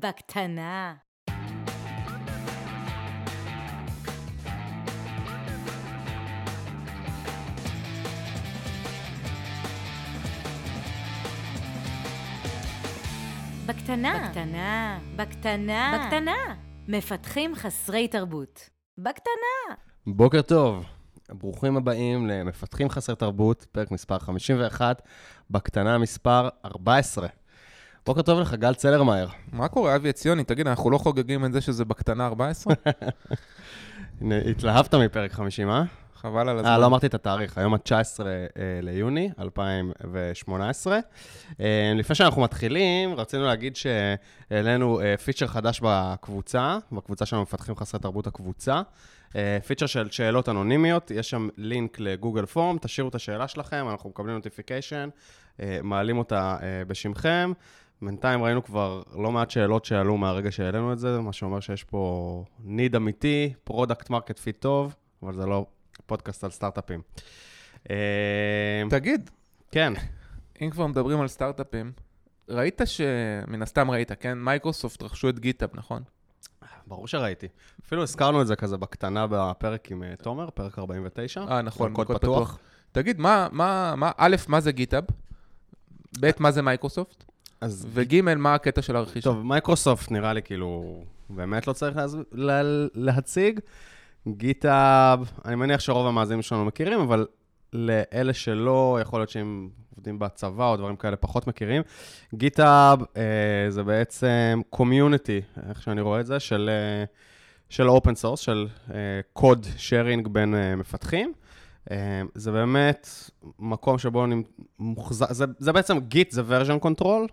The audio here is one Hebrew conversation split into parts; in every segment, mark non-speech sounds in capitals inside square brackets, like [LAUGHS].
בקטנה. בקטנה. בקטנה. בקטנה. בקטנה. מפתחים חסרי תרבות. בקטנה. בוקר טוב, ברוכים הבאים למפתחים חסר תרבות, פרק מספר 51, בקטנה מספר 14. בוקר טוב לך, גל צלרמייר. מה קורה, אבי עציוני? תגיד, אנחנו לא חוגגים את זה שזה בקטנה 14? [LAUGHS] הנה, התלהבת מפרק 50, אה? חבל על הזמן. אה, לא אמרתי את התאריך, היום ה-19 אה, ליוני 2018. אה, לפני שאנחנו מתחילים, רצינו להגיד שהעלינו אה, פיצ'ר חדש בקבוצה, בקבוצה שלנו מפתחים חסרי תרבות הקבוצה. פיצ'ר של שאלות אנונימיות, יש שם לינק לגוגל form, תשאירו את השאלה שלכם, אנחנו מקבלים notification, מעלים אותה בשמכם. בינתיים ראינו כבר לא מעט שאלות שעלו מהרגע שהעלינו את זה, מה שאומר שיש פה need אמיתי, product market fit טוב, אבל זה לא פודקאסט על סטארט-אפים. אה, תגיד, כן, אם כבר מדברים על סטארט-אפים, ראית ש... מן הסתם ראית, כן? מייקרוסופט רכשו את גיטהאב, נכון? ברור שראיתי. אפילו הזכרנו את זה כזה בקטנה בפרק עם אה, תומר, פרק 49. אה, נכון, קוד פתוח. פתוח. תגיד, מה, מה, מה, א', מה זה גיטהאב? ב', מה זה מייקרוסופט? אז וג', מה הקטע של הרכישה? טוב, מייקרוסופט נראה לי כאילו, באמת לא צריך להז... לה... להציג. גיטהאב, אני מניח שרוב המאזינים שלנו מכירים, אבל לאלה שלא, יכול להיות שהם עובדים בצבא או דברים כאלה פחות מכירים. גיטהאב אה, זה בעצם community, איך שאני רואה את זה, של, אה, של open source, של קוד uh, שיירינג בין uh, מפתחים. Uh, זה באמת מקום שבו אני מוחזק, זה, זה בעצם גיט, זה version control,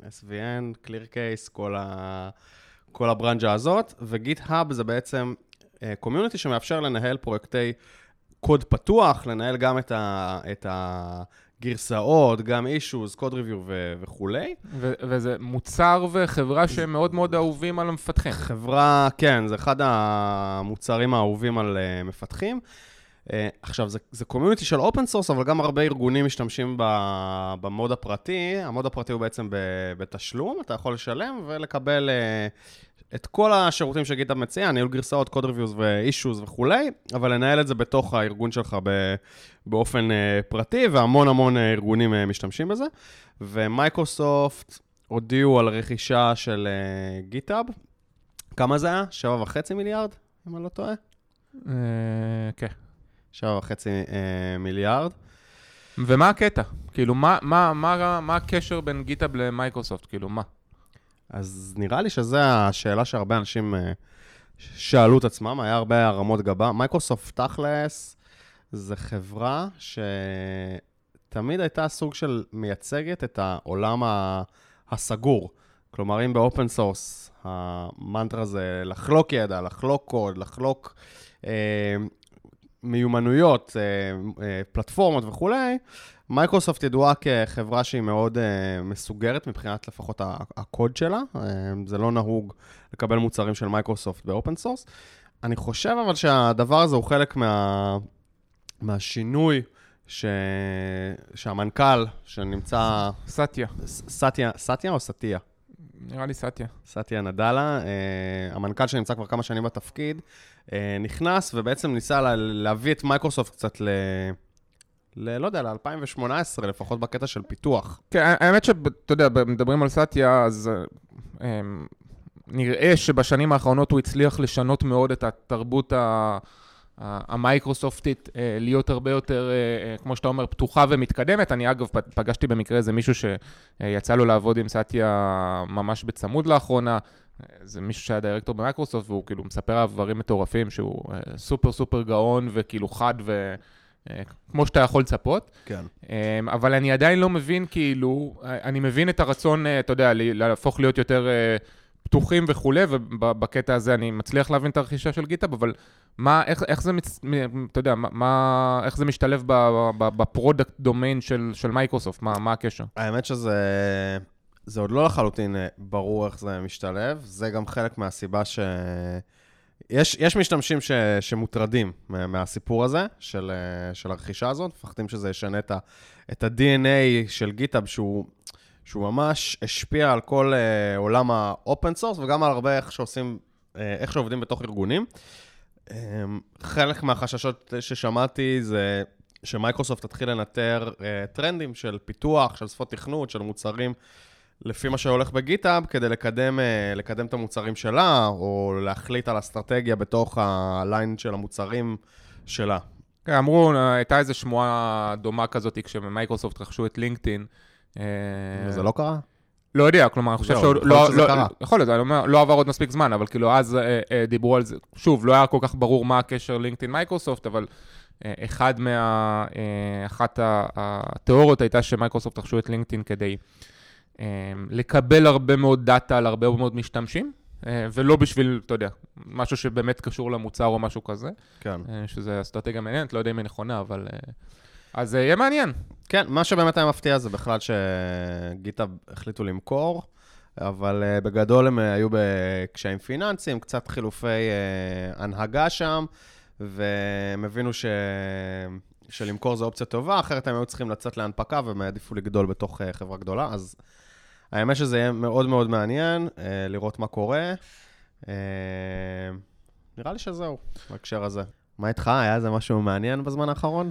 SVN, clear case, כל, ה, כל הברנג'ה הזאת, וגיט-האב זה בעצם קומיוניטי שמאפשר לנהל פרויקטי קוד פתוח, לנהל גם את, ה, את הגרסאות, גם issues, code review ו- וכולי. ו- וזה מוצר וחברה שהם מאוד מאוד אהובים על המפתחים. חברה, כן, זה אחד המוצרים האהובים על אה, מפתחים. אה, עכשיו, זה, זה community של open source, אבל גם הרבה ארגונים משתמשים ב- ב mode הפרטי. ה mode הפרטי הוא בעצם ב- בתשלום, אתה יכול לשלם ולקבל אה, את כל השירותים ש GitHub מציע, ניהול גרסאות, code reviews ו issues וכולי, אבל לנהל את זה בתוך הארגון שלך ב- באופן אה, פרטי, והמון המון אה, ארגונים אה, משתמשים בזה. ומייקרוסופט הודיעו על רכישה של אה, GitHub. כמה זה היה? 7.5 מיליארד, אם אני לא טועה? כן. 7.5 אה, מיליארד. ומה הקטע? כאילו, מה, מה, מה, מה הקשר בין GitHub למייקרוסופט? כאילו, מה? אז נראה לי שזו השאלה שהרבה אנשים אה, שאלו את עצמם, היה הרבה הרמות גבה. מייקרוסופט תכלס זה חברה שתמיד הייתה סוג של מייצגת את העולם הסגור. כלומר, אם ב open source המנטרה זה לחלוק ידע, לחלוק קוד, לחלוק אה, מיומנויות, אה, אה, פלטפורמות וכולי, מייקרוסופט ידועה כחברה שהיא מאוד אה, מסוגרת מבחינת לפחות הקוד שלה. זה לא נהוג לקבל מוצרים של מייקרוסופט ב open source. אני חושב אבל שהדבר הזה הוא חלק מה, מהשינוי ש... שהמנכ"ל שנמצא, סטיה. ס- סטיה, סטיה או סטיה? נראה לי סטיה. סטיה נדלה, uh, המנכ"ל שנמצא כבר כמה שנים בתפקיד, uh, נכנס ובעצם ניסה לה, להביא את מייקרוסופט קצת ל... ל... לא יודע, ל-2018, לפחות בקטע של פיתוח. כן, האמת שאתה יודע, מדברים על סטיה, אז אה, אמ, נראה שבשנים האחרונות הוא הצליח לשנות מאוד את התרבות ה... המייקרוסופטית, אה, להיות הרבה יותר, אה, אה, כמו שאתה אומר, פתוחה ומתקדמת. אני אגב פגשתי במקרה איזה מישהו שיצא לו לעבוד עם סטיה ממש בצמוד לאחרונה. זה מישהו שהיה דירקטור במייקרוסופט, והוא כאילו מספר עליו דברים מטורפים, שהוא סופר סופר גאון וכאילו חד ו... כמו שאתה יכול לצפות. כן. אמ, אבל אני עדיין לא מבין, כאילו, אני מבין את הרצון, אתה יודע, להפוך להיות יותר פתוחים וכולי, ובקטע הזה אני מצליח להבין את הרכישה של GitHub, אבל מה, איך, איך זה, מצ... אתה יודע, מה- איך זה משתלב ב product domain של, של מייקרוסופט, מה, מה הקשר? האמת שזה זה עוד לא לחלוטין אה, ברור איך זה משתלב, זה גם חלק מהסיבה ש... יש, יש משתמשים ש, שמוטרדים מה- מהסיפור הזה, של, אה, של הרכישה הזאת, מפחדים שזה ישנה את, ה, את ה-DNA של GitHub, שהוא, שהוא ממש השפיע על כל אה, עולם ה open source וגם על הרבה איך שעושים, אה, איך שעובדים בתוך ארגונים. אמ, חלק מהחששות ששמעתי זה שמייקרוסופט תתחיל לנטר אה, טרנדים של פיתוח, של שפות תכנות, של מוצרים, לפי מה שהולך ב GitHub, כדי לקדם, אה, לקדם את המוצרים שלה, או להחליט על אסטרטגיה בתוך ה line של המוצרים שלה. כן, אמרו, הייתה איזו שמועה דומה כזאת כשמייקרוסופט רכשו את לינקדאין. זה לא קרה? לא יודע, כלומר, אני חושב שעוד לא... שזה קרה. יכול להיות, אני אומר, לא עבר עוד מספיק זמן, אבל כאילו, אז אה, אה, דיברו על זה. שוב, לא היה כל כך ברור מה הקשר לינקדאין מייקרוסופט, אבל אה, אחד מה... אחת התיאוריות הייתה שמייקרוסופט רכשו את לינקדאין כדי לקבל הרבה מאוד דאטה על הרבה מאוד משתמשים. ולא בשביל, אתה יודע, משהו שבאמת קשור למוצר או משהו כזה. כן. שזה אסטרטגיה מעניינת, לא יודע אם היא נכונה, אבל... אז יהיה מעניין. כן, מה שבאמת היה מפתיע זה בכלל שגיטה החליטו למכור, אבל uh, בגדול הם uh, היו בקשיים פיננסיים, קצת חילופי uh, הנהגה שם, והם הבינו ש... שלמכור זו אופציה טובה, אחרת הם היו צריכים לצאת להנפקה והם העדיפו לגדול בתוך uh, חברה גדולה, אז האמת שזה יהיה מאוד מאוד מעניין uh, לראות מה קורה. Uh, נראה לי שזהו, בהקשר הזה. מה איתך? היה איזה משהו מעניין בזמן האחרון?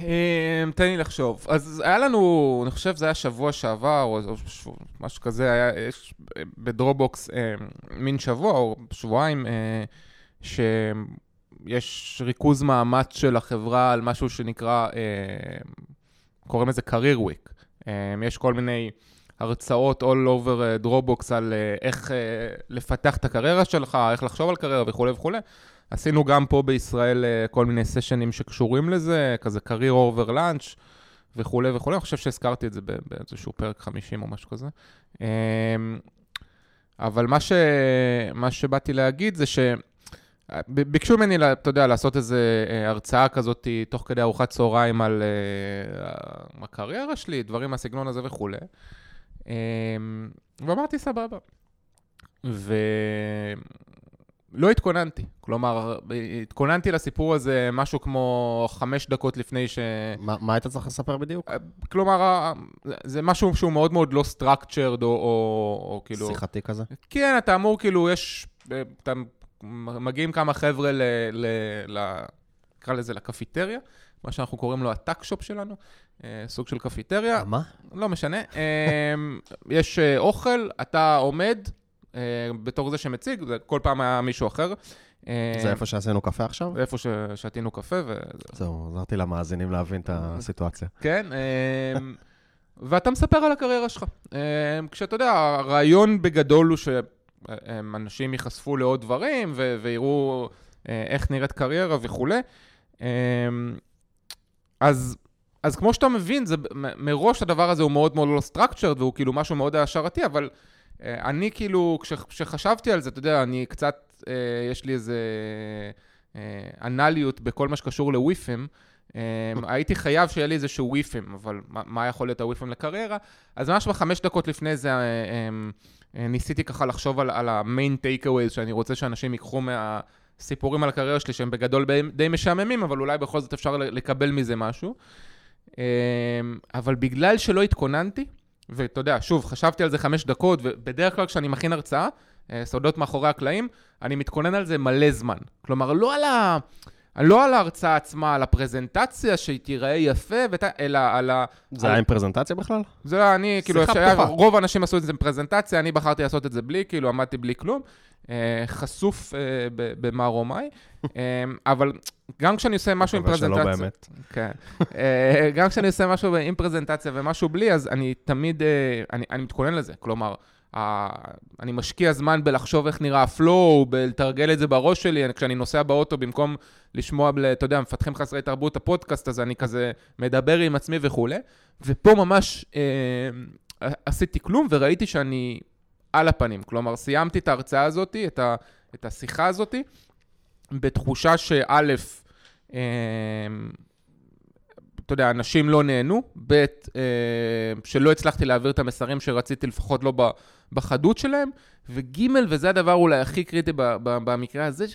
אמ, תן לי לחשוב. אז היה לנו, אני חושב זה היה שבוע שעבר, או משהו כזה, היה, יש בדרובוקס אמ, מין שבוע או שבועיים, אה, שיש ריכוז מאמץ של החברה על משהו שנקרא, אה, קוראים לזה career week. אמ, יש כל מיני הרצאות all over דרובוקס אה, על איך לפתח את הקריירה שלך, איך לחשוב על קריירה וכולי וכולי. עשינו גם פה בישראל אה, כל מיני סשנים שקשורים לזה, כזה career over lunch וכולי וכולי, אני חושב שהזכרתי את זה באיזשהו פרק 50 או משהו כזה. אמ, אבל מה, ש... מה שבאתי להגיד זה ש... ביקשו ממני, אתה יודע, לעשות איזו אה, הרצאה כזאת תוך כדי ארוחת צהריים על uh, הקריירה שלי, דברים מהסגנון הזה וכולי. Um, ואמרתי, סבבה. ו... לא התכוננתי. כלומר, התכוננתי לסיפור הזה משהו כמו חמש דקות לפני ש... מה, מה היית צריך לספר בדיוק? כלומר, זה משהו שהוא מאוד מאוד לא structured, או, או, או כאילו... שיחתי כזה? כן, אתה אמור, כאילו, יש... אתה מגיעים כמה חבר'ה ל... ל, ל נקרא לזה לקפיטריה, מה שאנחנו קוראים לו הטאק-שופ שלנו, אה, סוג של קפיטריה. מה? לא משנה. אה, [LAUGHS] יש אה, אוכל, אתה עומד, אה, בתור זה שמציג, זה כל פעם היה מישהו אחר. אה, זה איפה שעשינו קפה עכשיו? איפה ששתינו קפה. ו... זהו, עזרתי למאזינים להבין את הסיטואציה. כן, אה, ואתה מספר על הקריירה שלך. כשאתה יודע, הרעיון בגדול הוא שאנשים ייחשפו לעוד דברים ו- ויראו איך נראית קריירה וכולי. אז, אז כמו שאתה מבין, זה, מראש הדבר הזה הוא מאוד מאוד לא structured והוא כאילו משהו מאוד השערתי, אבל אה, אני כאילו, כשחשבתי על זה, אתה יודע, אני קצת, אה, יש לי איזה אה, אנליות בכל מה שקשור ל WIIFM. הייתי חייב שיהיה לי איזשהו WIIFM, אבל מה יכול להיות ה WIIFM לקריירה? אז ממש בחמש דקות לפני זה ניסיתי ככה לחשוב על, על ה main takeaways שאני רוצה שאנשים ייקחו מהסיפורים על הקריירה שלי, שהם בגדול די משעממים, אבל אולי בכל זאת אפשר לקבל מזה משהו. אבל בגלל שלא התכוננתי, ואתה יודע, שוב, חשבתי על זה חמש דקות, ובדרך כלל כשאני מכין הרצאה, אה, סודות מאחורי הקלעים, אני מתכונן על זה מלא זמן. כלומר, לא על, ה... לא על ההרצאה עצמה, על הפרזנטציה, שהיא תיראה יפה, ות... אלא על ה... זה על... היה עם פרזנטציה בכלל? זה היה אני, כאילו, שהיה, רוב האנשים עשו את זה עם פרזנטציה, אני בחרתי לעשות את זה בלי, כאילו, עמדתי בלי כלום. אה, חשוף אה, במערומי, אה, אבל גם כשאני עושה משהו עם פרזנטציה... שלא באמת. כן. גם כשאני עושה משהו עם פרזנטציה ומשהו בלי, אז אני תמיד, אני, אני מתכונן לזה. כלומר, אני משקיע זמן בלחשוב איך נראה הפלואו, בלתרגל את זה בראש שלי, כשאני נוסע באוטו, במקום לשמוע, אתה יודע, מפתחים חסרי תרבות הפודקאסט, אז אני כזה מדבר עם עצמי וכולי. ופה ממש אה, עשיתי כלום, וראיתי שאני על הפנים. כלומר, סיימתי את ההרצאה הזאת, את, ה, את השיחה הזאת, בתחושה שא', אה, אתה יודע, אנשים לא נהנו, ב', אה, שלא הצלחתי להעביר את המסרים שרציתי, לפחות לא בחדות שלהם, וג', וזה הדבר אולי הכי קריטי במקרה הזה,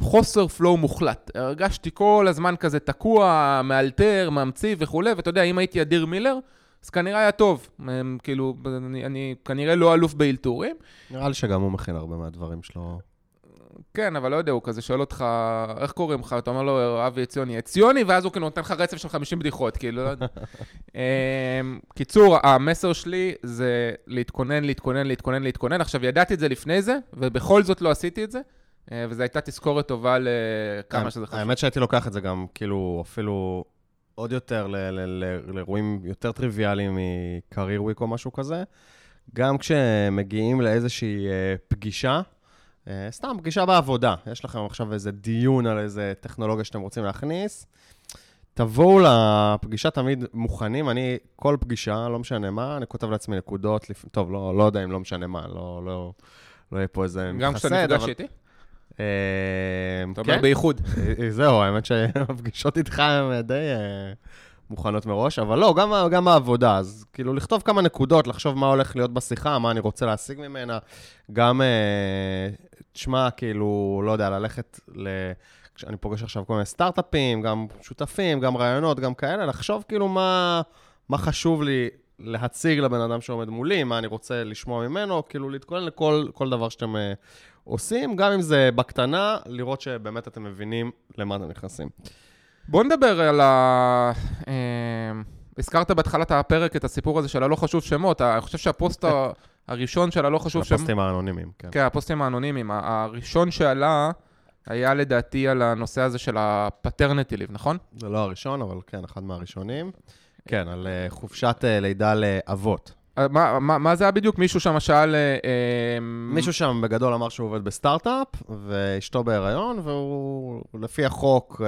חוסר פלואו מוחלט. הרגשתי כל הזמן כזה תקוע, מאלתר, ממציא וכולי, ואתה יודע, אם הייתי אדיר מילר, אז כנראה היה טוב. הם, כאילו, אני, אני כנראה לא אלוף באלתורים. נראה לי שגם הוא מכין הרבה מהדברים שלו. כן, אבל לא יודע, הוא כזה שואל אותך, איך קוראים לך? אתה אומר לו, אבי עציוני, עציוני, ואז הוא כאילו נותן לך רצף של 50 בדיחות, כאילו, לא יודע. [LAUGHS] אמ, קיצור, המסר שלי זה להתכונן, להתכונן, להתכונן, להתכונן. עכשיו, ידעתי את זה לפני זה, ובכל זאת לא עשיתי את זה, אה, וזו הייתה תזכורת טובה לכמה שזה חשוב. האמת שהייתי לוקח את זה גם, כאילו, אפילו עוד יותר לאירועים יותר טריוויאליים מקרייר וויק או משהו כזה. גם כשמגיעים לאיזושהי אה, פגישה, אה, סתם פגישה בעבודה, יש לכם עכשיו איזה דיון על איזה טכנולוגיה שאתם רוצים להכניס, תבואו לפגישה תמיד מוכנים, אני, כל פגישה, לא משנה מה, אני כותב לעצמי נקודות, לפ... טוב, לא, לא יודע אם לא משנה מה, לא, לא, לא יהיה פה איזה גם כשאתה נפגש אבל- איתי? אה, אתה אומר כן, בייחוד. אה, זהו, האמת שהפגישות איתך הן די אה, מוכנות מראש, אבל לא, גם, גם בעבודה, אז כאילו לכתוב כמה נקודות, לחשוב מה הולך להיות בשיחה, מה אני רוצה להשיג ממנה, גם, אה, תשמע, כאילו, לא יודע, ללכת ל... כשאני פוגש עכשיו כל מיני סטארט-אפים, גם שותפים, גם רעיונות, גם כאלה, לחשוב כאילו מה, מה חשוב לי להציג לבן אדם שעומד מולי, מה אני רוצה לשמוע ממנו, כאילו להתכונן לכל כל דבר שאתם אה, עושים, גם אם זה בקטנה, לראות שבאמת אתם מבינים למה אתם נכנסים. בוא נדבר על ה... אה, הזכרת בהתחלת הפרק את הסיפור הזה של הלא חשוב שמות. אני חושב שהפוסט הראשון של הלא חשוב שמות... הפוסטים האנונימיים, כן. כן, הפוסטים האנונימיים. הראשון שעלה היה לדעתי על הנושא הזה של leave, נכון? זה לא הראשון, אבל כן, אחד מהראשונים. כן, על אה, חופשת אה, לידה לאבות. אה, מה, מה, מה זה היה בדיוק? מישהו שם שאל... מישהו שם בגדול אמר שהוא עובד בסטארט-אפ, ואשתו בהיריון, והוא, לפי החוק,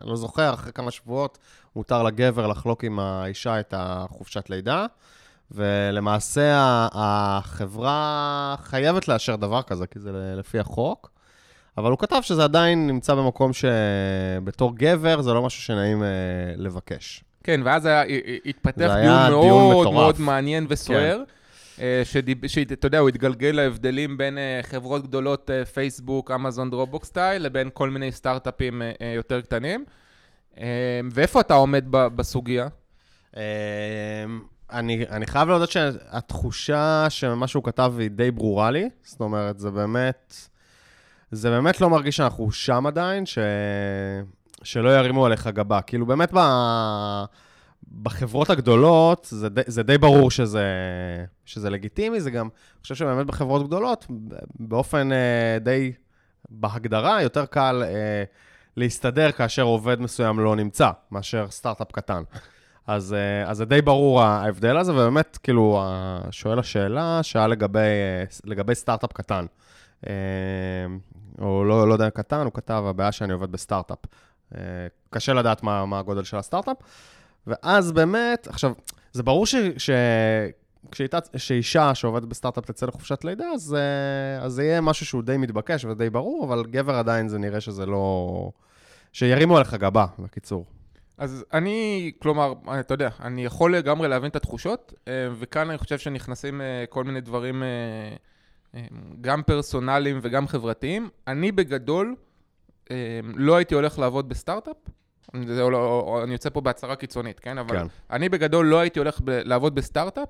אני לא זוכר, אחרי כמה שבועות, מותר לגבר לחלוק עם האישה את החופשת לידה, ולמעשה החברה חייבת לאשר דבר כזה, כי זה לפי החוק. אבל הוא כתב שזה עדיין נמצא במקום שבתור גבר זה לא משהו שנעים אה, לבקש. כן, ואז היה, התפתח דיון מאוד מטורף. מאוד מעניין וסוער. אה, שדיב- שאתה יודע, הוא התגלגל להבדלים בין אה, חברות גדולות, אה, פייסבוק, אמזון, דרופבוקס style, לבין כל מיני סטארט-אפים אה, אה, יותר קטנים. אה, ואיפה אתה עומד בסוגיה? אני, אני חייב להודות שהתחושה שמה שהוא כתב היא די ברורה לי. זאת אומרת, זה באמת, זה באמת לא מרגיש שאנחנו שם עדיין, ש, שלא ירימו עליך גבה. כאילו, באמת ב, בחברות הגדולות, זה די, זה די ברור שזה, שזה לגיטימי. זה גם, אני חושב שבאמת בחברות גדולות, באופן אה, די, בהגדרה, יותר קל אה, להסתדר כאשר עובד מסוים לא נמצא, מאשר סטארט-אפ קטן. אז, אה, אז זה די ברור ההבדל הזה, ובאמת, כאילו, שואל השאלה, שאל לגבי, אה, לגבי סטארט-אפ קטן. אה, או לא, לא יודע, קטן, הוא כתב, הבעיה שאני עובד בסטארט-אפ. אה, קשה לדעת מה, מה הגודל של הסטארט-אפ. ואז באמת, עכשיו, זה ברור ש... ש... כשאיתה, שאישה שעובדת בסטארט-אפ תצא לחופשת לידה, אה, אז זה יהיה משהו שהוא די מתבקש ודי ברור, אבל גבר עדיין זה נראה שזה לא... שירימו עליך גבה, בקיצור. אז אני, כלומר, אתה יודע, אני יכול לגמרי להבין את התחושות, אה, וכאן אני חושב שנכנסים כל מיני דברים, גם פרסונליים וגם חברתיים. אני בגדול לא הייתי הולך לעבוד בסטארט-אפ. זה, לא, או, אני יוצא פה בהצהרה קיצונית, כן? אבל כן. אני בגדול לא הייתי הולך ב, לעבוד בסטארט-אפ,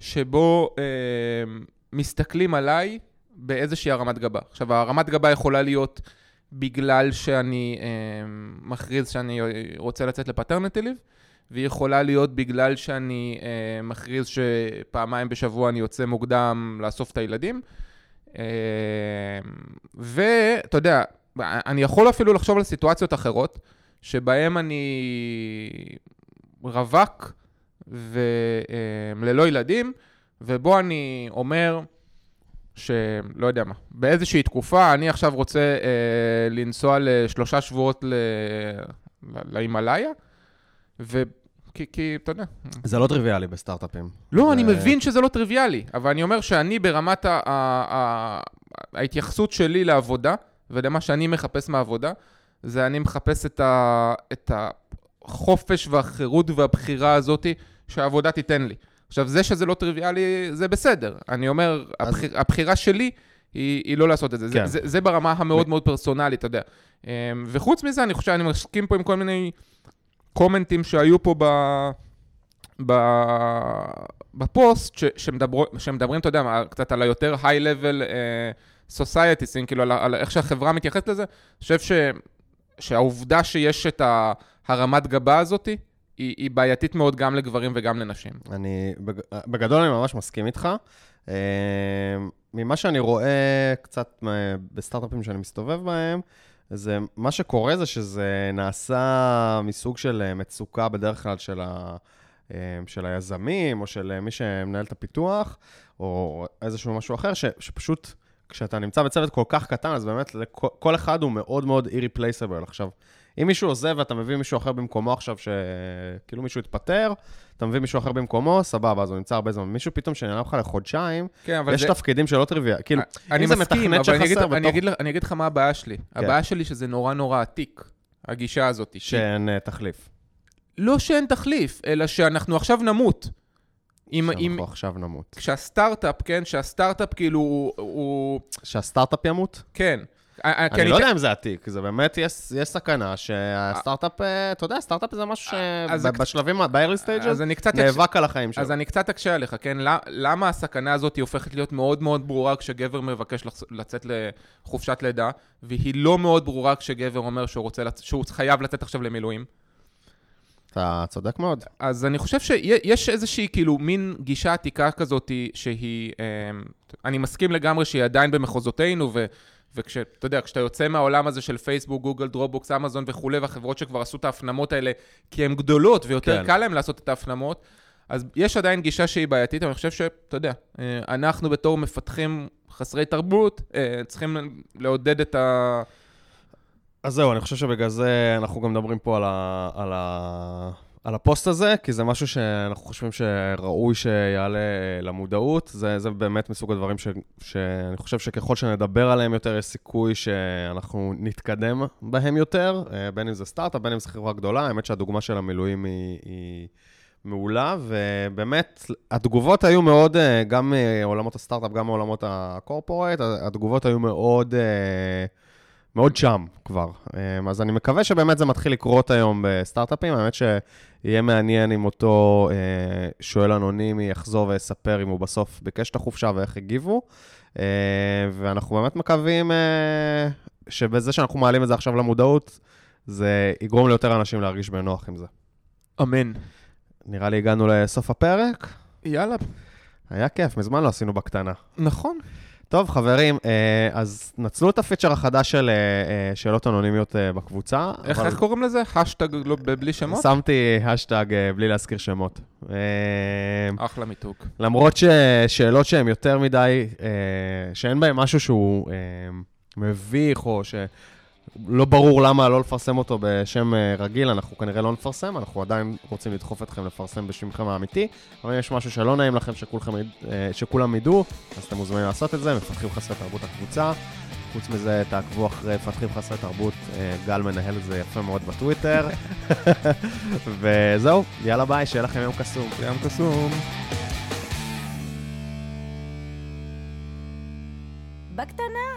שבו אה, מסתכלים עליי באיזושהי הרמת גבה. עכשיו, הרמת גבה יכולה להיות בגלל שאני אה, מכריז שאני רוצה לצאת לפטרנטי ליב, והיא יכולה להיות בגלל שאני אה, מכריז שפעמיים בשבוע אני יוצא מוקדם לאסוף את הילדים. אה, ואתה יודע, אני יכול אפילו לחשוב על סיטואציות אחרות, שבהן אני רווק וללא ילדים, ובו אני אומר שלא יודע מה, באיזושהי תקופה אני עכשיו רוצה אה, לנסוע לשלושה שבועות ל... להימאליה, ו... כי, כי, אתה יודע. זה לא טריוויאלי בסטארט-אפים. לא, זה- אני מבין שזה לא טריוויאלי, אבל אני אומר שאני ברמת ה- ה- ה- ההתייחסות שלי לעבודה, ולמה שאני מחפש מהעבודה, זה אני מחפש את, ה, את החופש והחירות והבחירה הזאתי שהעבודה תיתן לי. עכשיו, זה שזה לא טריוויאלי, זה בסדר. אני אומר, אז- הבחיר, הבחירה שלי היא, היא לא לעשות את זה. כן. זה, זה. זה ברמה המאוד מאוד פרסונלית, אתה יודע. אמ, וחוץ מזה, אני חושב, אני מסכים פה עם כל מיני קומנטים שהיו פה ב... ב- בפוסט ש- שמדבר, שמדברים, אתה יודע, קצת על היותר high-level uh, society, כאילו על, על איך שהחברה מתייחסת לזה, אני חושב ש, שהעובדה שיש את הרמת גבה הזאת, היא, היא בעייתית מאוד גם לגברים וגם לנשים. אני, בג- בגדול אני ממש מסכים איתך. אה, ממה שאני רואה קצת בסטארט-אפים שאני מסתובב בהם, זה, מה שקורה זה שזה נעשה מסוג של אה, מצוקה בדרך כלל של, ה, אה, של היזמים, או של מי שמנהל את הפיתוח, או איזשהו משהו אחר, ש, שפשוט כשאתה נמצא בצוות כל כך קטן, אז באמת לכל, כל אחד הוא מאוד מאוד irreplaceable. עכשיו, אם מישהו עוזב ואתה מביא מישהו אחר במקומו עכשיו, שכאילו מישהו התפטר, אתה מביא מישהו אחר במקומו, סבבה, אז הוא נמצא הרבה זמן. מישהו פתאום שנעלם לך לחודשיים, כן, יש זה... תפקידים שלא טריוויאלי. כאילו, אני אם זה מתכנת אני אגיד, שחסר אני, בתוך- אגיד, לך- אני אגיד לך מה הבעיה שלי. הבעיה שלי שזה נורא נורא עתיק, הגישה הזאת. שאין אה, תחליף. לא שאין תחליף, אלא שאנחנו עכשיו נמות. אם, אם, שאנחנו עכשיו נמות. כשהסטארט-אפ, כן, שהסטארט-אפ כאילו הוא, הוא שהסטארט-אפ ימות? כן. אה, אני לא יודע אם זה עתיק, זה באמת, יש יש סכנה שהסטארט-אפ, אה, אתה יודע, סטארט-אפ זה משהו שבשלבים, ב-early stages, אז אני קצת... נאבק על החיים שלו. אז אני קצת אקשה עליך, כן? למ- למה הסכנה הזאת היא הופכת להיות מאוד מאוד ברורה כשגבר מבקש לצאת לחופשת לידה, והיא לא מאוד ברורה כשגבר אומר שהוא רוצה, שהוא חייב לצאת עכשיו למילואים? אתה צודק מאוד. אז אני חושב שיש איזושהי כאילו מין גישה עתיקה כזאת שהיא, אמ, אני מסכים לגמרי שהיא עדיין במחוזותינו, ו, וכשאתה יודע, כשאתה יוצא מהעולם הזה של פייסבוק, גוגל, דרופבוקס, אמזון וכולי, והחברות שכבר עשו את ההפנמות האלה, כי הן גדולות ויותר כן. קל להן לעשות את ההפנמות, אז יש עדיין גישה שהיא בעייתית, אבל אני חושב שאתה יודע, אה, אנחנו בתור מפתחים חסרי תרבות, אה, צריכים לעודד את ה... אז זהו, אני חושב שבגלל זה אנחנו גם מדברים פה על, ה, על, ה, על הפוסט הזה, כי זה משהו שאנחנו חושבים שראוי שיעלה למודעות. זה, זה באמת מסוג הדברים ש, שאני חושב שככל שנדבר עליהם יותר, יש סיכוי שאנחנו נתקדם בהם יותר, אה, בין אם זה סטארט-אפ, בין אם זה חברה גדולה. האמת שהדוגמה של המילואים היא... היא מעולה, ובאמת, התגובות היו מאוד, אה, גם מעולמות הסטארט-אפ, גם מעולמות הקורפורט, התגובות היו מאוד... אה, מאוד שם כבר. אמ, אז אני מקווה שבאמת זה מתחיל לקרות היום בסטארט-אפים. האמת שיהיה מעניין אם אותו אה, שואל אנונימי יחזור ויספר אם הוא בסוף ביקש את החופשה ואיך הגיבו. אה, ואנחנו באמת מקווים אה, שבזה שאנחנו מעלים את זה עכשיו למודעות, זה יגרום ליותר אנשים להרגיש בנוח עם זה. אמן. נראה לי הגענו לסוף הפרק. יאללה. היה כיף, מזמן לא עשינו בקטנה. נכון. טוב, חברים, אה, אז נצלו את הפיצ'ר החדש של אה, אה, שאלות אנונימיות בקבוצה. איך, אבל איך קוראים לזה? האשטג לא, בלי שמות? שמתי האשטג בלי להזכיר שמות. אחלה מיתוג. למרות ששאלות שהן יותר מדי, שאין בהן משהו שהוא מביך, או שלא ברור למה לא לפרסם אותו בשם אה, רגיל, אנחנו כנראה לא נפרסם, אנחנו עדיין רוצים לדחוף אתכם לפרסם בשמכם האמיתי, אבל אם יש משהו שלא נעים לכם שכולכם, אה, שכולם ידעו, אז אתם מוזמנים לעשות את זה, מפתחים חסרי תרבות הקבוצה. חוץ מזה, תעקבו אחרי מפתחים חסרי תרבות, אה, גל מנהל את זה יפה מאוד בטוויטר. [LAUGHS] וזהו, יאללה ביי, שיהיה לכם יום קסום. ים קסום. בקטנה.